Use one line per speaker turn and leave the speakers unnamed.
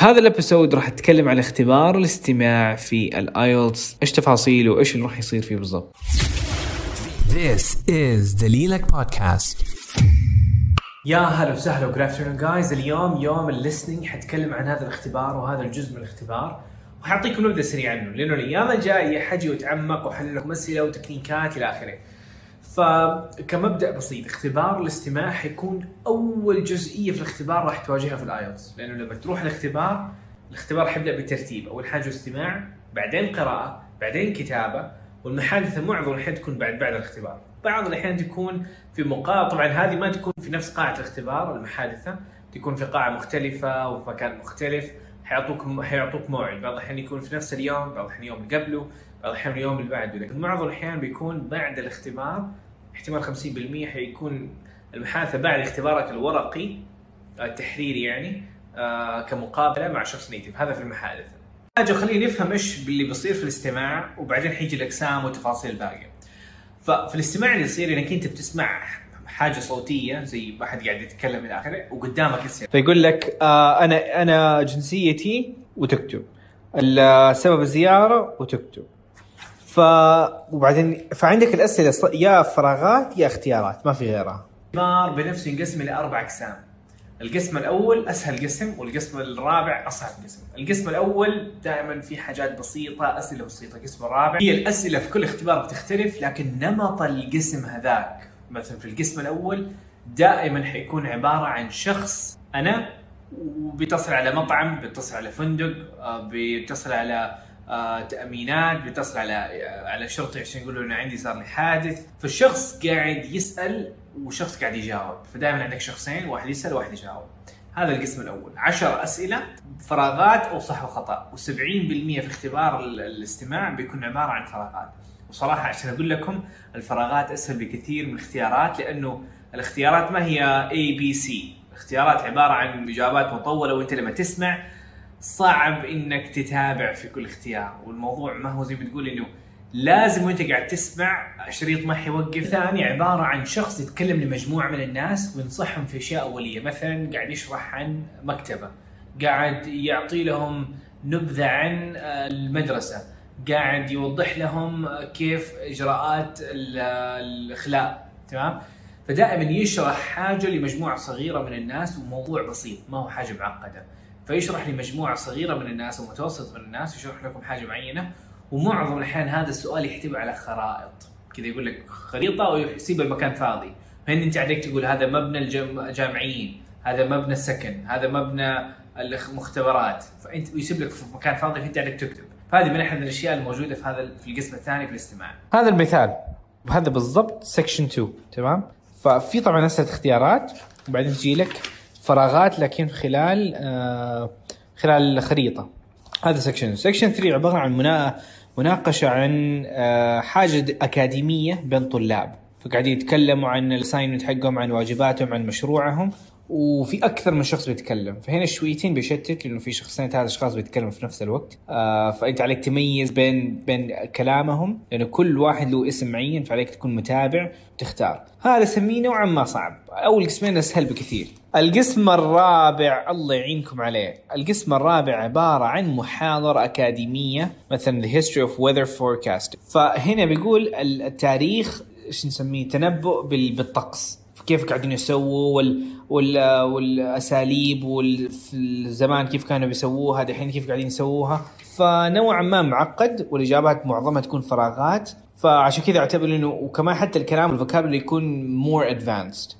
في هذا ال episode راح أتكلم عن اختبار الاستماع في ال IELTS إيش تفاصيله وإيش اللي راح يصير فيه بالضبط
This is Dalilak Podcast.
يا هلا وسهلا و good afternoon guys اليوم يوم ال listening حتكلم عن هذا الاختبار وهذا الجزء من الاختبار وحاعطيكم نبذة سريعة عنه لأنه الأيام الجاية حجي واتعمق واحل لكم أسئلة وتكنيكات إلى آخره. فكمبدأ بسيط اختبار الاستماع حيكون أول جزئية في الاختبار راح تواجهها في ال IELTS. لأنه لما تروح الاختبار الاختبار حيبدأ بالترتيب. أول حاجة استماع بعدين قراءة بعدين كتابة والمحادثة معظم الاحيان تكون بعد بعد الاختبار. بعض الاحيان تكون في مقاطع طبعا هذه ما تكون في نفس قاعة الاختبار المحادثة. تكون في قاعة مختلفة وفي مكان مختلف. حيعطوك حيعطوك موعد. بعض الاحيان يكون في نفس اليوم بعض الاحيان اليوم اللي قبله بعض الاحيان اليوم اللي بعده. لكن معظم الاحيان بيكون بعد الاختبار احتمال 50% حيكون المحادثه بعد اختبارك الورقي التحريري يعني آه كمقابلة مع شخص نيتف هذا في المحادثة. حاجة خلينا نفهم إيش اللي بيصير في الاستماع وبعدين حيجي الأقسام والتفاصيل الباقية. ففي الاستماع اللي يصير انك انت بتسمع حاجة صوتية زي واحد قاعد يتكلم إلى آخره وقدامك اسئله فيقول لك آه أنا أنا جنسيتي وتكتب. سبب الزيارة وتكتب. ف وبعدين فعندك الأسئلة يا فراغات يا اختيارات ما في غيرها. الاختبار بنفسه ينقسم إلى أربع أقسام. القسم الأول أسهل قسم والقسم الرابع أصعب قسم. القسم الأول دائما في حاجات بسيطة أسئلة بسيطة القسم الرابع. هي الأسئلة في كل اختبار بتختلف لكن نمط القسم هذاك مثلا في القسم الأول دائما حيكون عبارة عن شخص أنا وبيتصل على مطعم بيتصل على فندق آه، بيتصل على تأمينات بيتصل على آه، على شرطي عشان يقول له أنا عندي صار لي حادث. فالشخص قاعد يسأل وشخص قاعد يجاوب. فدائما عندك شخصين واحد يسأل وواحد يجاوب. هذا القسم الأول. 10 أسئلة فراغات أو صح وخطأ. و70% في اختبار ال- الاستماع بيكون عبارة عن فراغات. وصراحة عشان أقول لكم الفراغات أسهل بكثير من الاختيارات لأنه الاختيارات ما هي A B C. الاختيارات عبارة عن إجابات مطولة وأنت لما تسمع صعب إنك تتابع في كل اختيار. والموضوع ما هو زي ما تقول إنه لازم وأنت قاعد تسمع شريط ما حيوقف. ثاني عبارة عن شخص يتكلم لمجموعة من الناس وينصحهم في أشياء أولية. مثلا قاعد يشرح عن مكتبة. قاعد يعطي لهم نبذة عن آه، المدرسة. قاعد يوضح لهم كيف إجراءات ال- الإخلاء. تمام؟ فدائما يشرح حاجة لمجموعة صغيرة من الناس وموضوع بسيط ما هو حاجة معقدة. فيشرح لمجموعه صغيرة من الناس ومتوسط من الناس يشرح لكم حاجة معينة. ومعظم الاحيان هذا السؤال يحتوي على خرائط. كذا يقول لك خريطة ويسيب المكان فاضي. فهنا أنت عليك تقول هذا مبنى الجامعيين هذا مبنى السكن هذا مبنى المختبرات. فإنت ويسيب لك في مكان فاضي فإنت عليك تكتب. فهذه من أحد الأشياء الموجودة في هذا في القسم الثاني في الاستماع. هذا المثال. وهذا بالضبط سكشن 2 تمام؟ ففي طبعا اسئله اختيارات وبعدين تجي لك فراغات لكن خلال آه خلال خريطة. هذا section section 3 عبارة عن منا... مناقشة عن آه حاجة أكاديمية بين طلاب. فقاعدين يتكلموا عن ال assignment حقهم عن واجباتهم عن مشروعهم. وفي أكثر من شخص بيتكلم. فهنا شويتين بيشتت لأنه في شخصين ثلاث أشخاص بيتكلموا في نفس الوقت. آه فأنت عليك تميز بين بين كلامهم لأنه كل واحد له اسم معين فعليك تكون متابع وتختار. هذا سميه نوعا ما صعب. اول قسمين أسهل بكثير. القسم الرابع الله يعينكم عليه. القسم الرابع عبارة عن محاضرة أكاديمية مثلا The History of Weather Forecast فهنا بيقول التاريخ إيش نسميه؟ تنبؤ بال- بالطقس. كيف قاعدين يسووا وال... وال... والأساليب والزمان كيف كانوا بيسووها دحين كيف قاعدين يسووها. فنوعا ما معقد والإجابات معظمها تكون فراغات. فعشان كذا أعتبر إنه وكمان حتى الكلام ال vocabulary يكون more advanced